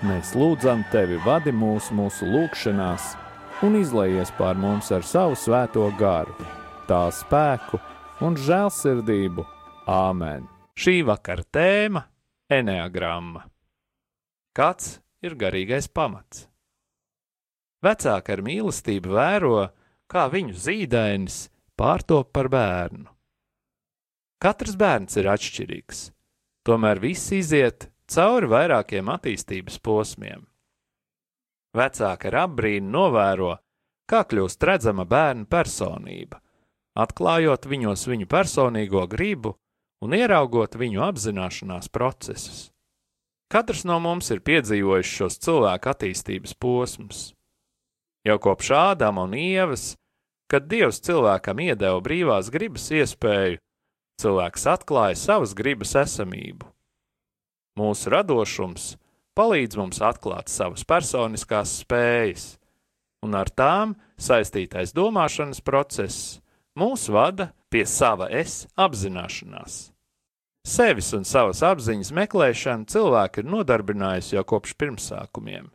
Mēs lūdzam Tevi vadi mūsu, mūsu lūgšanās un izlaies pār mums ar savu svēto garu, tā spēku un žēlsirdību. Āmen! Šī vakara tēma - Eneagramma. Kāds ir garīgais pamats? Vecāki ar mīlestību vēro, kā viņu zīdainis pārtop par bērnu. Katrs bērns ir atšķirīgs, tomēr visi iziet cauri vairākiem attīstības posmiem. Vecāki ar apbrīnu novēro, kā kļūst redzama bērna personība, atklājot viņos viņu personīgo gribu un ieraugot viņu apzināšanās procesus. Katrs no mums ir piedzīvojis šos cilvēku attīstības posmus. Jau kopš Ādama un Ievas, kad Dievs cilvēkam iedeva brīvās gribas iespēju, cilvēks atklāja savas gribas esamību. Mūsu radošums palīdz mums atklāt savas personiskās spējas, un ar tām saistītais domāšanas process mūs vada pie sava es apzināšanās. Sevis un savas apziņas meklēšanu cilvēki ir nodarbinājusi jau kopš pirmsākumiem.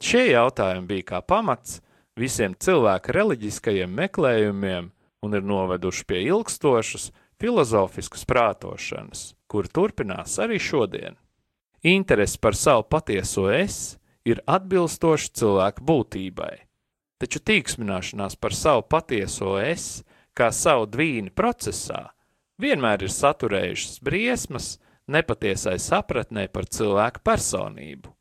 Šie jautājumi bija kā pamats visiem cilvēka reliģiskajiem meklējumiem un ir noveduši pie ilgstošas filozofiskas prātošanas, kur turpinās arī šodien. Interese par savu patieso es ir atbilstoša cilvēka būtībai, taču tīksmināšanās par savu patieso es, kā savu dvīni procesā, vienmēr ir saturējušas briesmas nepatiesai sapratnē par cilvēku personību.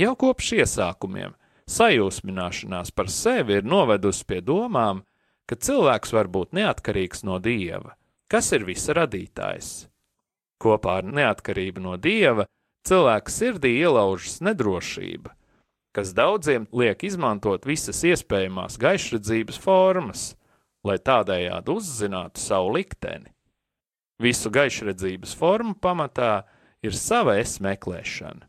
Jau kopš iesākumiem sajūsmināšanās par sevi ir novedusi pie domām, ka cilvēks var būt neatkarīgs no dieva, kas ir visa radītājs. Kopā ar neatkarību no dieva cilvēka sirdī ielaužas nedrošība, kas daudziem liek izmantot visas iespējamās gaišredzības formas, lai tādējādi uzzinātu savu likteni. Visu gaišredzības formu pamatā ir sava es meklēšana.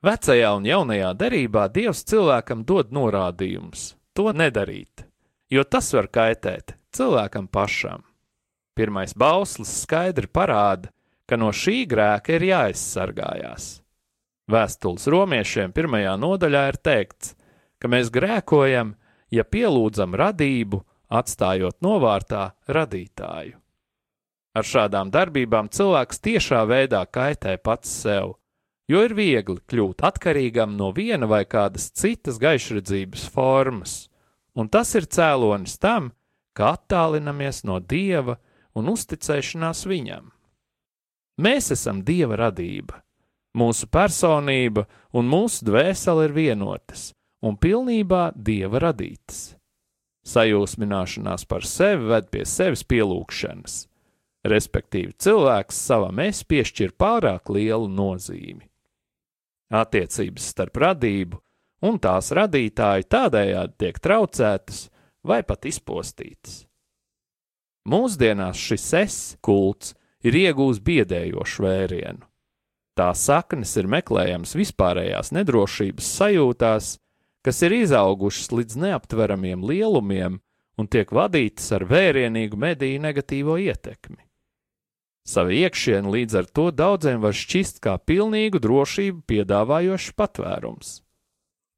Vecajā un jaunajā derībā Dievs cilvēkam dod norādījumus to nedarīt, jo tas var kaitēt cilvēkam pašam. Pirmais bauslis skaidri parāda, ka no šī grēka ir jāaizsargājās. Vēstules romiešiem pirmajā nodaļā ir teikts, ka mēs grēkojam, ja pielūdzam radību atstājot novārtā radītāju. Ar šādām darbībām cilvēks tiešā veidā kaitē pats sev, jo ir viegli kļūt atkarīgam no viena vai kādas citas gaišredzības formas, un tas ir cēlonis tam, ka attālinamies no dieva un uzticēšanās viņam. Mēs esam dieva radība, mūsu personība un mūsu dvēsele ir vienotas un pilnībā dieva radītas. Sajūsmināšanās par sevi ved pie sevis pielūgšanas, respektīvi cilvēks savam es piešķir pārāk lielu nozīmi. Attiecības starp radību un tās radītāju tādējādi tiek traucētas vai pat izpostītas. Mūsdienās šis es kults ir iegūs biedējošu vērienu. Tā saknes ir meklējams vispārējās nedrošības sajūtās, kas ir izaugušas līdz neaptveramiem lielumiem un tiek vadītas ar vērienīgu mediju negatīvo ietekmi. Savu iekšienu līdz ar to daudziem var šķist kā pilnīgu drošību piedāvājošs patvērums.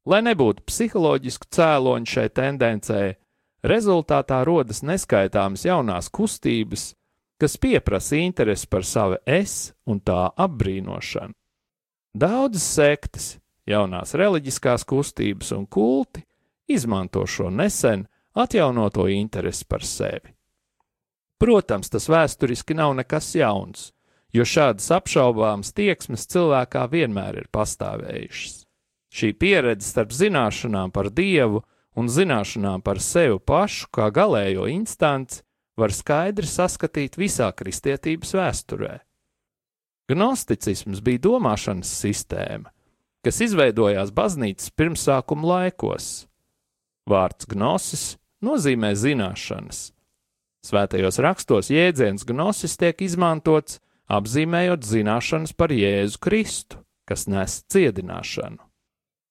Lai nebūtu psiholoģisku cēloņu šai tendencei, rezultātā rodas neskaitāmas jaunās kustības, kas pieprasa interesi par savu es un tā apbrīnošanu. Daudzas sektas, Jaunās reliģiskās kustības un kulti izmanto šo nesen atjaunoto interesi par sevi. Protams, tas vēsturiski nav nekas jauns, jo šādas apšaubāmas tieksmes cilvēkā vienmēr ir pastāvējušas. Šī pieredze starp zināšanām par Dievu un zināšanām par sevi pašu kā galējo instanci var skaidri saskatīt visā kristietības vēsturē. Gnosticisms bija domāšanas sistēma, kas izveidojās baznīcas pirmsākuma laikos. Vārds gnosis nozīmē zināšanas. Svētajos rakstos jēdziens gnosis tiek izmantots apzīmējot zināšanas par Jēzu Kristu, kas nes ciedināšanu.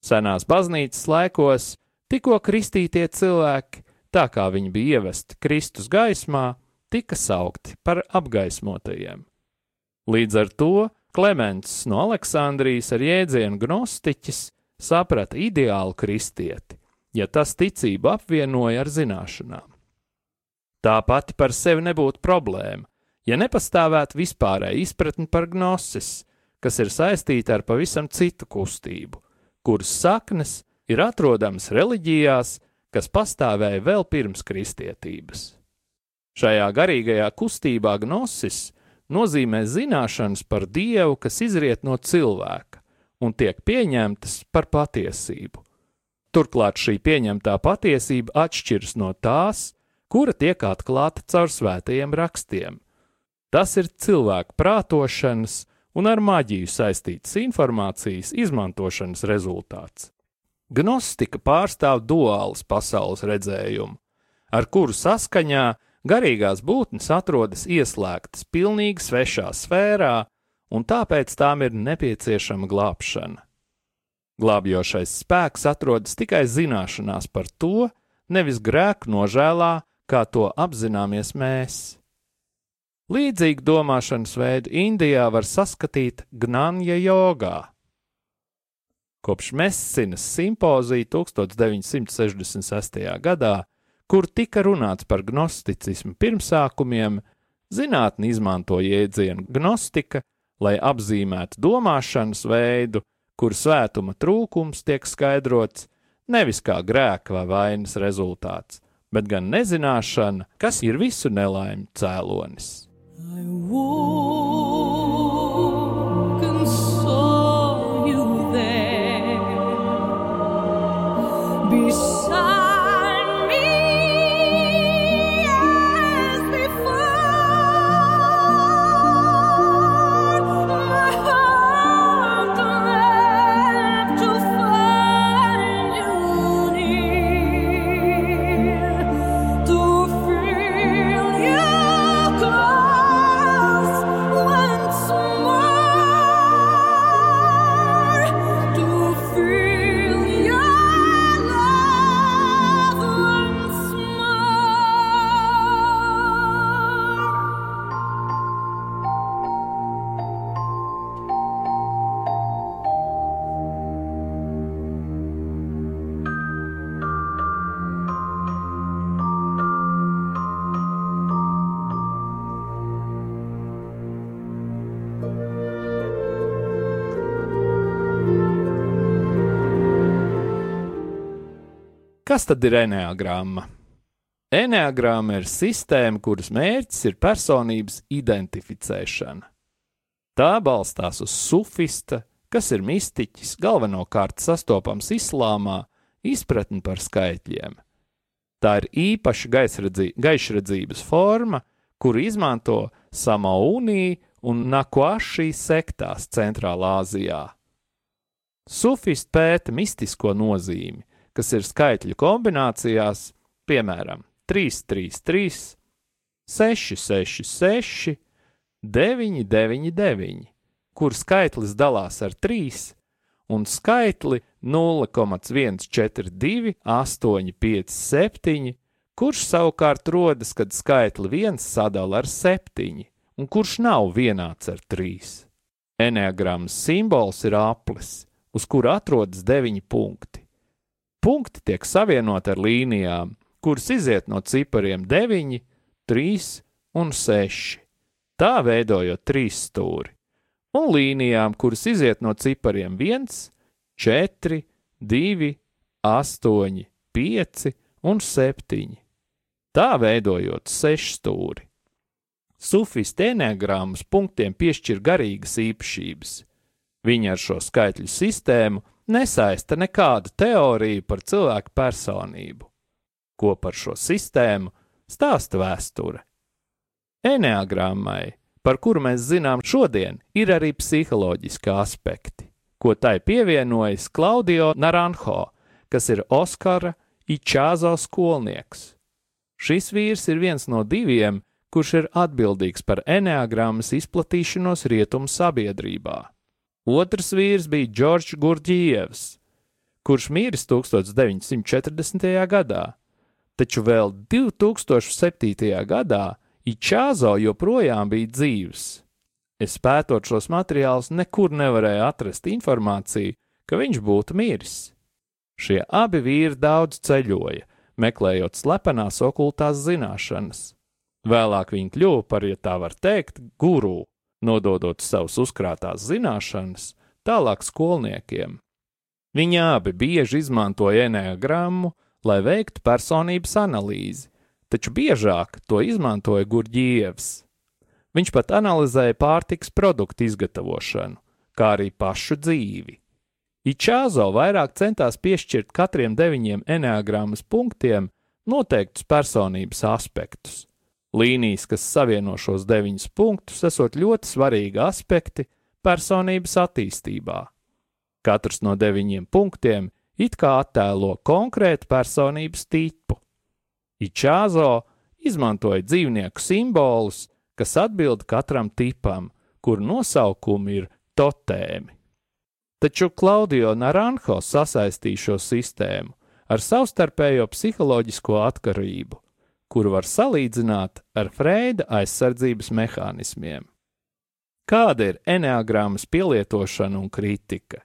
Senās baznīcas laikos tikko kristītie cilvēki, tā kā viņi bija ievesti Kristus gaismā, tika saukti par apgaismotajiem. Līdz ar to Klements no Aleksandrijas ar jēdzienu gnostiķis saprata ideālu kristieti, ja tas ticību apvienoja ar zināšanām. Tā pati par sevi nebūtu problēma, ja nepastāvētu vispārēja izpratne par gnosis, kas ir saistīta ar pavisam citu kustību, kuras saknes ir atrodamas reliģijās, kas pastāvēja vēl pirms kristietības. Šajā garīgajā kustībā gnosis nozīmē zināšanas par Dievu, kas izriet no cilvēka un tiek pieņemtas par patiesību. Turklāt šī pieņemtā patiesība atšķiras no tās, kura tiek atklāta caur svētajiem rakstiem. Tas ir cilvēku prātošanas un ar maģiju saistītas informācijas izmantošanas rezultāts. Gnostika pārstāv duālas pasaules redzējumu, ar kuru saskaņā garīgās būtnes atrodas ieslēgtas pilnīgi svešā sfērā, un tāpēc tām ir nepieciešama glābšana. Glābjošais spēks atrodas tikai zināšanās par to, nevis grēku nožēlā, kā to apzināmies mēs. Līdzīgu domāšanas veidu Indijā var saskatīt Gnānja jogā. Kopš Messinas simpozija 1966. gadā, kur tika runāts par gnosticismu pirmsākumiem, zinātni izmanto jēdzienu gnostika, lai apzīmētu domāšanas veidu, kur svētuma trūkums tiek skaidrots nevis kā grēka vai vainas rezultāts, bet gan nezināšana, kas ir visu nelaimju cēlonis. I woke Kas tad ir enneagramma? Enneagramma ir sistēma, kuras mērķis ir personības identificēšana. Tā balstās uz sufista, kas ir mistiķis, galvenokārt sastopams islāmā, izpratni par skaitļiem. Tā ir īpaša gaišredzības forma, kuru izmanto Samaunī un Nakwašī sektās Centrālā Azijā. Sufisti pēta mistisko nozīmi, kas ir skaitļu kombinācijās, piemēram, 3, 3, 3, 6, 6, 6, 9, 9, 9, kur skaitlis dalās ar 3 un skaitli 0,142, 8, 5, 7, kurš savukārt rodas, kad skaitli 1 sadala ar 7, un kurš nav vienāds ar 3. Enneagrammas simbols ir aplis, uz kura atrodas 9 punkti. Punkti tiek savienoti ar līnijām, kuras iziet no cipariem 9, 3 un 6, tā veidojot trīs stūri, un līnijām, kuras iziet no cipariem 1, 4, 2, 8, 5 un 7, tā veidojot sešu stūri. Sufisti enegrammas punktiem piešķir garīgas īpašības. Viņi ar šo skaitļu sistēmu nesaista nekādu teoriju par cilvēku personību, ko par šo sistēmu stāsta vēsture. Eneagrammai, par kuru mēs zinām šodien, ir arī psiholoģiski aspekti, ko tai pievienojas Klaudio Naranjo, kas ir Oskara Ičāzo skolnieks. Šis vīrs ir viens no diviem, kurš ir atbildīgs par eneagrammas izplatīšanos rietumu sabiedrībā. Otrs vīrs bija Džordžs Gurdjīvs, kurš miris 1940. gadā, taču vēl 2007. gadā Ičāzo joprojām bija dzīves. Es pētot šos materiālus, nekur nevarēju atrast informāciju, ka viņš būtu miris. Šie abi vīri daudz ceļoja, meklējot slepenās okultās zināšanas. Vēlāk viņi kļuva par, ja tā var teikt, guru nododot savus uzkrātās zināšanas tālāk skolniekiem. Viņi abi bieži izmantoja enēgrammu, lai veiktu personības analīzi, taču biežāk to izmantoja Gurģievs. Viņš pat analizēja pārtiks produktu izgatavošanu, kā arī pašu dzīvi. Ičāzo vairāk centās piešķirt katriem deviņiem enneagrammas punktiem noteiktus personības aspektus. Līnijas, kas savieno šos deviņus punktus, esot ļoti svarīgi aspekti personības attīstībā. Katrs no deviņiem punktiem it kā attēlo konkrētu personības tipu. Ičāzo izmantoja dzīvnieku simbolus, kas atbild katram tipam, kur nosaukumi ir totēmi. Taču Klaudio Naranjo sasaistīja šo sistēmu ar savstarpējo psiholoģisko atkarību, kuru var salīdzināt ar Freida aizsardzības mehānismiem. Kāda ir enneagrammas pielietošana un kritika?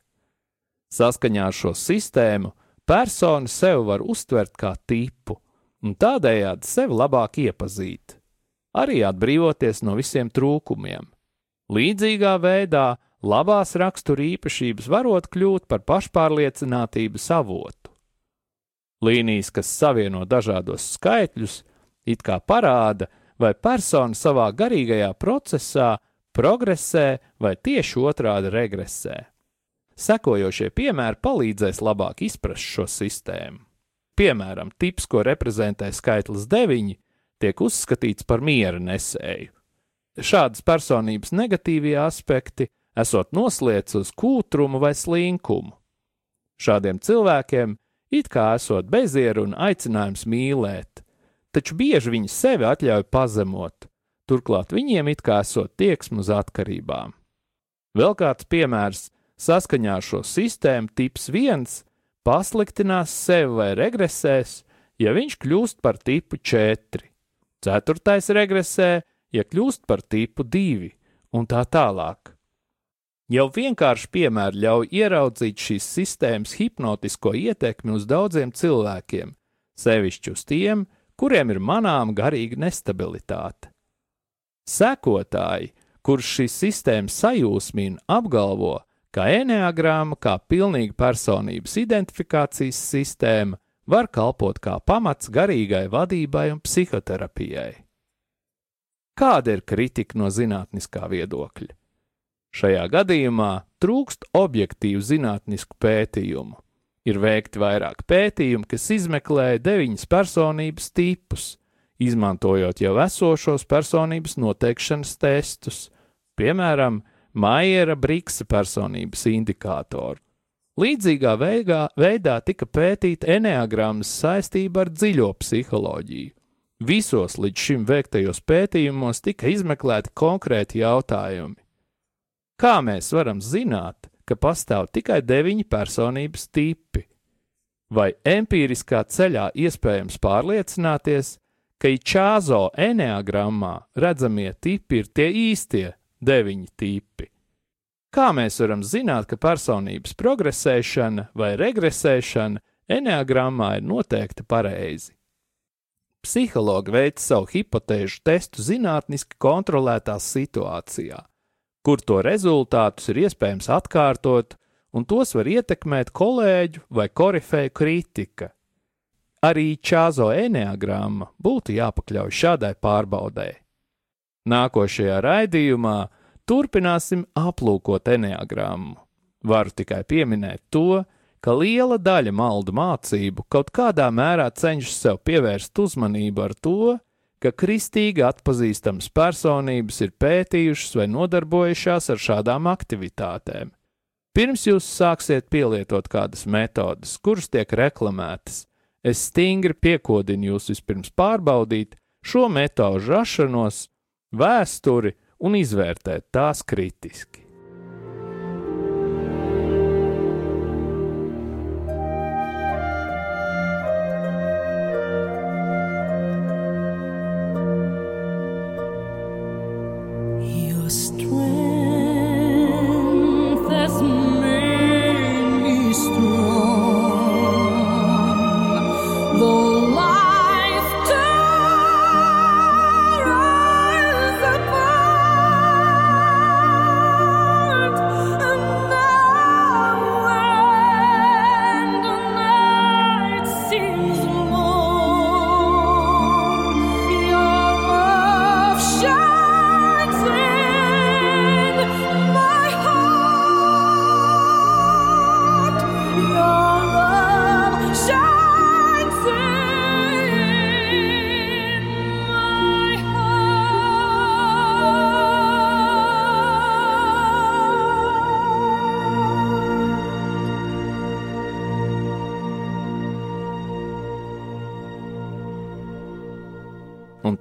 Saskaņā ar šo sistēmu persona sevi var uztvert kā tipu un tādējādi sevi labāk iepazīt, arī atbrīvoties no visiem trūkumiem. Līdzīgā veidā labās rakstura īpašības varot kļūt par pašpārliecinātības avotu. Līnijas, kas savieno dažādos skaitļus, it kā parāda, vai persona savā garīgajā procesā progresē vai tieši otrādi regresē. Sekojošie piemēri palīdzēs labāk izprast šo sistēmu. Piemēram, tips, ko reprezentē skaitlis 9, tiek uzskatīts par miera nesēju. Šādas personības negatīvie aspekti esot noslēdz uz kūtrumu vai slinkumu. Šādiem cilvēkiem it kā esot bezieru un aicinājums mīlēt, taču bieži viņi sevi atļauj pazemot, turklāt viņiem it kā esot tieksme uz atkarībām. Vēl kāds piemērs saskaņā ar šo sistēmu tips viens pasliktinās sevi vai regresēs, ja viņš kļūst par tipu 4. Ceturtais regresē, ja kļūst par tipu 2, un tā tālāk. Jau vienkārši piemēri ļauj ieraudzīt šīs sistēmas hipnotisko ietekmi uz daudziem cilvēkiem, sevišķi uz tiem, kuriem ir manām garīga nestabilitāte. Sekotāji, kurš šīs sistēmas sajūsmina, apgalvo, ka enneagrāma kā pilnīga personības identifikācijas sistēma var kalpot kā pamats garīgai vadībai un psihoterapijai. Kāda ir kritika no zinātniskā viedokļa? Šajā gadījumā trūkst objektīvu zinātnisku pētījumu. Ir veikti vairāk pētījumu, kas izmeklēja deviņas personības tipus, izmantojot jau esošos personības noteikšanas testus, piemēram, Maiera Briksa personības indikātoru. Līdzīgā veigā, veidā tika pētīta enneagrammas saistība ar dziļo psiholoģiju. Visos līdz šim veiktajos pētījumos tika izmeklēti konkrēti jautājumi Kā mēs varam zināt, ka pastāv tikai deviņi personības tipi? Vai empiriskā ceļā iespējams pārliecināties, ka Ičāzo enneagrammā redzamie tipi ir tie īstie deviņi tipi? Kā mēs varam zināt, ka personības progresēšana vai regresēšana enneagrammā ir noteikti pareizi? Psihologi veic savu hipotēžu testu zinātniski kontrolētā situācijā kur to rezultātus ir iespējams atkārtot, un tos var ietekmēt kolēģu vai korifeju kritika. Arī čāzo enneagramma būtu jāpakļauj šādai pārbaudē. Nākošajā raidījumā turpināsim aplūkot enneagrammu. Varu tikai pieminēt to, ka liela daļa maldu mācību kaut kādā mērā cenšas sev pievērst uzmanību ar to, ka kristīgi atpazīstamas personības ir pētījušas vai nodarbojušās ar šādām aktivitātēm. Pirms jūs sāksiet pielietot kādas metodas, kuras tiek reklamētas, es stingri piekodinu jūs vispirms pārbaudīt šo metožu rašanos, vēsturi un izvērtēt tās kritiski.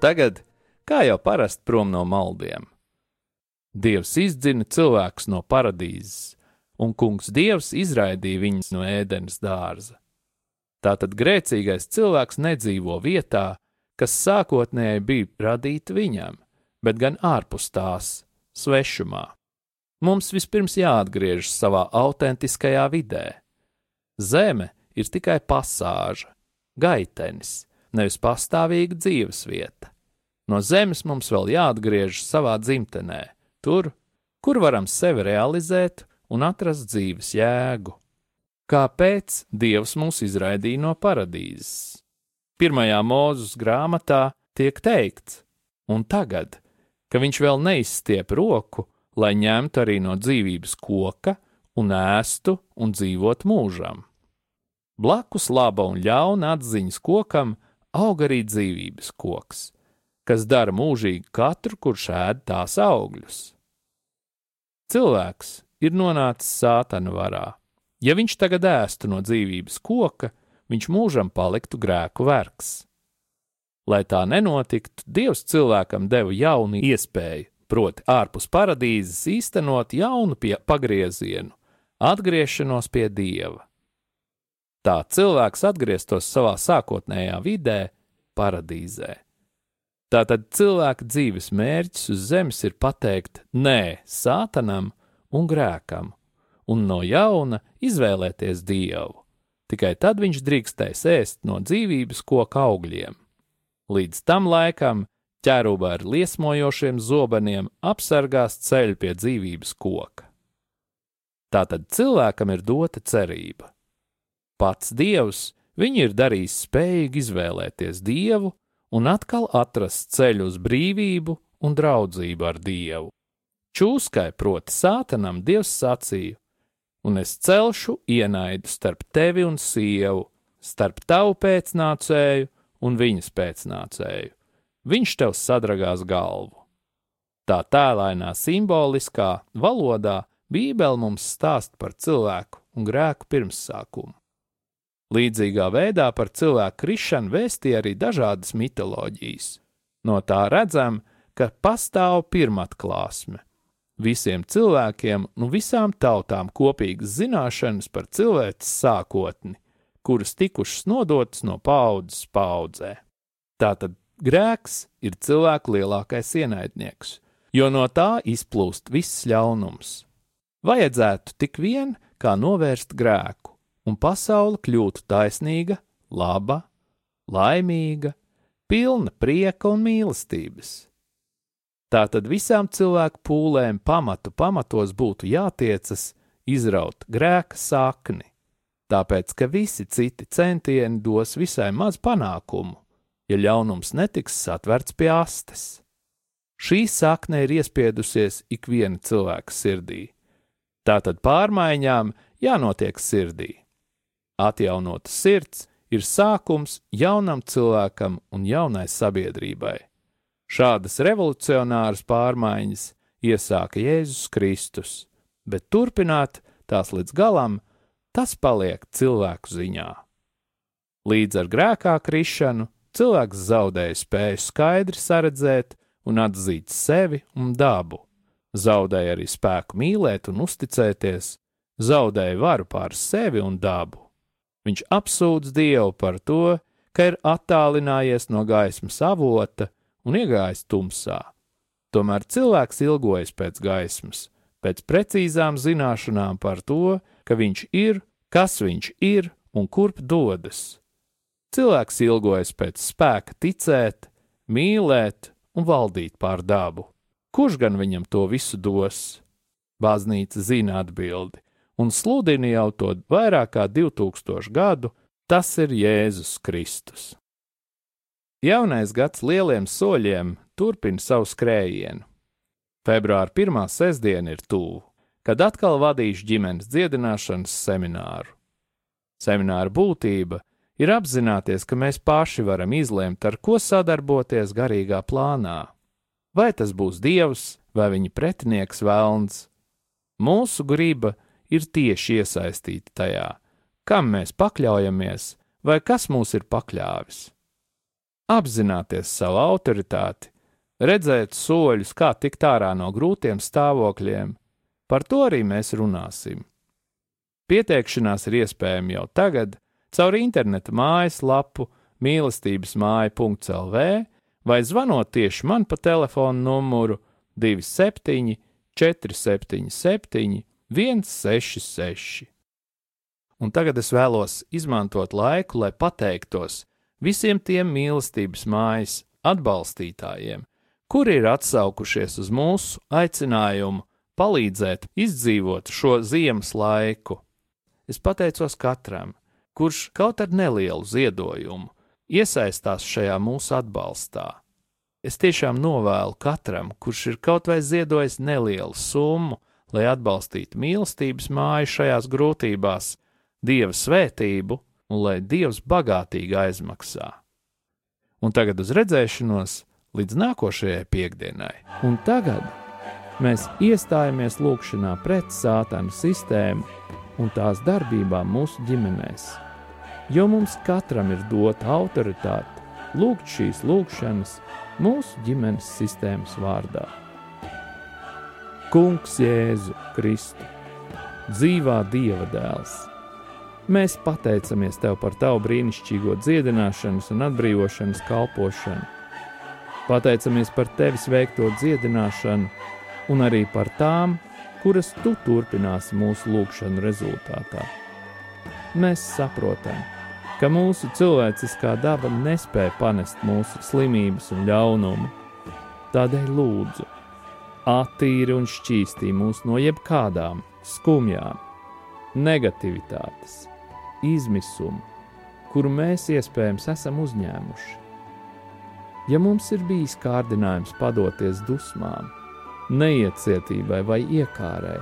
Tagad, kā jau parasti prom no maldiem, Dievs izdzina cilvēkus no paradīzes, un kungs Dievs izraidīja viņus no ēdenes dārza. Tātad grēcīgais cilvēks nedzīvo vietā, kas sākotnēji bija radīta viņam, bet gan ārpus tās, svešumā. Mums vispirms jāatgriežas savā autentiskajā vidē. Zeme ir tikai pasāža, gaitenis, nevis pastāvīga dzīves vieta. No zemes mums vēl jāatgriežas savā dzimtenē, tur, kur varam sevi realizēt un atrast dzīves jēgu. Kāpēc Dievs mūs izraidīja no paradīzes? Pirmajā mūzes grāmatā tiek teikts, un tagad, ka viņš vēl neizstiep roku, lai ņemtu arī no dzīvības koka un ēstu un dzīvot mūžam. Blakus laba un ļauna atziņas kokam aug arī dzīvības koks, kas dara mūžīgi katru, kurš ēd tās augļus. Cilvēks ir nonācis sātana varā. Ja viņš tagad ēstu no dzīvības koka, viņš mūžam paliktu grēku vergs. Lai tā nenotiktu, Dievs cilvēkam deva jaunu iespēju, proti, ārpus paradīzes īstenot jaunu pagriezienu, atgriešanos pie Dieva. Tā cilvēks atgrieztos savā sākotnējā vidē, paradīzē. Tātad cilvēka dzīves mērķis uz zemes ir pateikt nē sātanam un grēkam, un no jauna izvēlēties dievu. Tikai tad viņš drīkstēs ēst no dzīvības koka augļiem. Līdz tam laikam ķēruba ar liesmojošiem zobeniem apsargās ceļu pie dzīvības koka. Tātad cilvēkam ir dota cerība. Pats Dievs viņu ir darījis spējīgi izvēlēties Dievu un atkal atrast ceļu uz brīvību un draudzību ar Dievu. Čūskai, proti, sātanam, Dievs sacīja: Un es celšu ienaidu starp tevi un sievu, starp tavu pēcnācēju un viņas pēcnācēju. Viņš tev sadragās galvu. Tā tēlainā simboliskā valodā Bībele mums stāsta par cilvēku un grēku pirmsākumu. Līdzīgā veidā par cilvēku krišanu vēstīja arī dažādas mitoloģijas. No tā redzam, ka pastāv pirmatklāsme. Visiem cilvēkiem un nu visām tautām kopīgas zināšanas par cilvēces sākotni, kuras tikušas nodotas no paudzes paudzē. Tātad grēks ir cilvēka lielākais ienaidnieks, jo no tā izplūst viss ļaunums. Vajadzētu tik vien kā novērst grēku, un pasaule kļūtu taisnīga, laba, laimīga, pilna prieka un mīlestības. Tātad visām cilvēku pūlēm pamatu pamatos būtu jātiecas izraut grēka sakni, tāpēc ka visi citi centieni dos visai maz panākumu, ja ļaunums netiks satverts pie astes. Šī sakne ir iespiedusies ikviena cilvēka sirdī. Tātad pārmaiņām jānotiek sirdī. Atjaunota sirds ir sākums jaunam cilvēkam un jaunai sabiedrībai. Šādas revolucionāras pārmaiņas iesāka Jēzus Kristus, bet turpināt tās līdz galam, tas paliek cilvēku ziņā. Līdz ar grēkā krišanu cilvēks zaudēja spēju skaidri saredzēt un atzīt sevi un dabu, zaudēja arī spēku mīlēt un uzticēties, zaudēja varu pār sevi un dabu. Viņš apsūdz Dievu par to, ka ir attālinājies no gaismas avota un iegājis tumsā. Tomēr cilvēks ilgojas pēc gaismas, pēc precīzām zināšanām par to, ka viņš ir, kas viņš ir un kurp dodas. Cilvēks ilgojas pēc spēka ticēt, mīlēt un valdīt pār dabu. Kurš gan viņam to visu dos? Baznīca zina atbildi un sludina jau to vairāk kā 2000 gadu, tas ir Jēzus Kristus. Jaunais gads lieliem soļiem turpina savu skrējienu. Februāra pirmā sestdiena ir tuvu, kad atkal vadīšu ģimenes dziedināšanas semināru. Semināra būtība ir apzināties, ka mēs paši varam izlemt, ar ko sadarboties garīgā plānā. Vai tas būs dievs vai viņa pretinieks vēlns? Mūsu griba ir tieši iesaistīti tajā, kam mēs pakļaujamies vai kas mūs ir pakļāvis. apzināties savu autoritāti, redzēt soļus, kā tikt ārā no grūtiem stāvokļiem. Par to arī mēs runāsim. Pieteikšanās ir iespējama jau tagad caur interneta mājaslapu mīlestības māja.lv vai zvanot tieši man pa telefonu numuru 27 477 166. Un tagad es vēlos izmantot laiku, lai pateiktos visiem tiem mīlestības mājas atbalstītājiem, kuri ir atsaukušies uz mūsu aicinājumu palīdzēt izdzīvot šo ziemas laiku. Es pateicos katram, kurš kaut ar nelielu ziedojumu iesaistās šajā mūsu atbalstā. Es tiešām novēlu katram, kurš ir kaut vai ziedojis nelielu summu, lai atbalstītu mīlestības māju šajās grūtībās, dieva svētību un lai dievs bagātīgi aizmaksā. Un tagad uz redzēšanos līdz nākošajai piekdienai. Un tagad mēs iestājamies lūgšanā pret sātanu sistēmu un tās darbībām mūsu ģimenēs. Jo mums katram ir dota autoritāte lūgt šīs lūgšanas mūsu ģimenes sistēmas vārdā. Kungs Jēzu Kristu, dzīvā Dieva dēls! Mēs pateicamies Tev par Tavu brīnišķīgo dziedināšanas un atbrīvošanas kalpošanu. Pateicamies par Tevis veikto dziedināšanu un arī par tām, kuras Tu turpināsi mūsu lūgšanu rezultātā. Mēs saprotam, ka mūsu cilvēciskā daba nespēja panest mūsu slimības un ļaunumu. Tādēļ lūdzu, attīri un šķīstī mūs no jebkādām skumjām, negativitātes izmisumu, kuru mēs iespējams esam uzņēmuši. Ja mums ir bijis kārdinājums padoties dusmām, neiecietībai vai iekārai,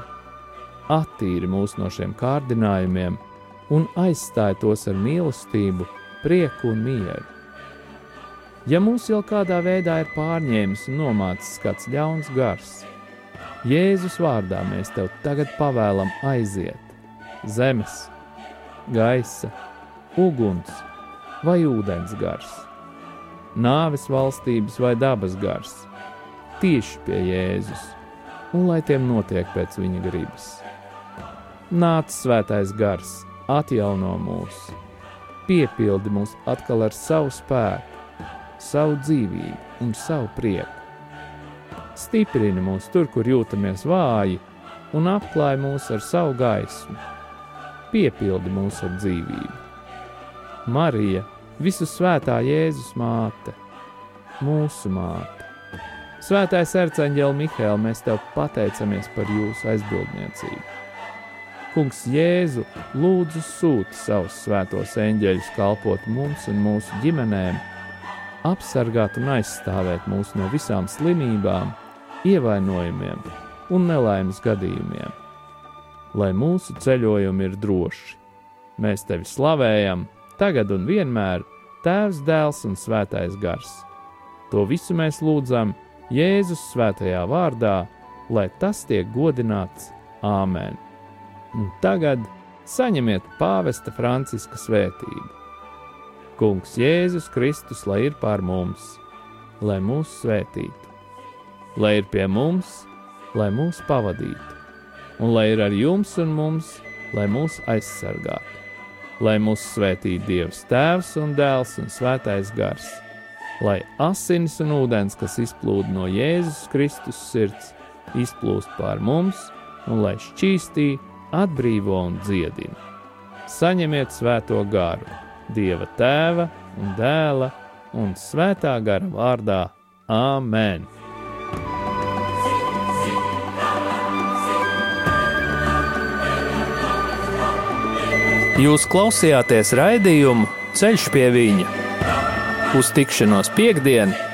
attīri mūs no šiem kārdinājumiem un aizstāj tos ar mīlestību, prieku un mieru. Ja mūs jau kādā veidā ir pārņēmis un nomācis kāds ļauns gars, Jēzus vārdā mēs tev tagad pavēlam aiziet. Zemes, gaisa, uguns vai ūdens gars, nāves valstības vai dabas gars, tieši pie Jēzus, un lai tiem notiek pēc viņa gribas. Nāc svētais gars, atjauno mūs, piepildi mūs atkal ar savu spēku, savu dzīvību un savu prieku. Stiprini mūs tur, kur jūtamies vāji, un apklāj mūs ar savu gaismu piepildi mūs ar dzīvību. Marija, visu svētā Jēzus māte, mūsu māte. Svētais arcāņģēl Mihēl, mēs tev pateicamies par jūsu aizbildniecību. Kungs Jēzu lūdzu sūti savus svētos eņģeļus kalpot mums un mūsu ģimenēm, apsargāt un aizstāvēt mūs no visām slimībām, ievainojumiem un nelaimes gadījumiem lai mūsu ceļojumi ir droši. Mēs tevi slavējam, tagad un vienmēr, Tēvs, Dēls un Svētais Gars. To visu mēs lūdzam Jēzus svētajā vārdā, lai tas tiek godināts Āmen. Un tagad saņemiet pāvesta Franciska svētību. Kungs Jēzus Kristus, lai ir pār mums, lai mūs svētītu, lai ir pie mums, lai mūs pavadītu un lai ir ar jums un mums, lai mūs aizsargātu. Lai mūs svētī Dievs Tēvs un Dēls un Svētais Gars, lai asins un ūdens, kas izplūda no Jēzus Kristus sirds, izplūst pār mums un lai šķīstī, atbrīvo un dziedina. Saņemiet svēto garu, Dieva Tēva un Dēla un Svētā gara vārdā Āmen! Jūs klausījāties raidījumu Ceļš pie viņa uz tikšanos piekdienu!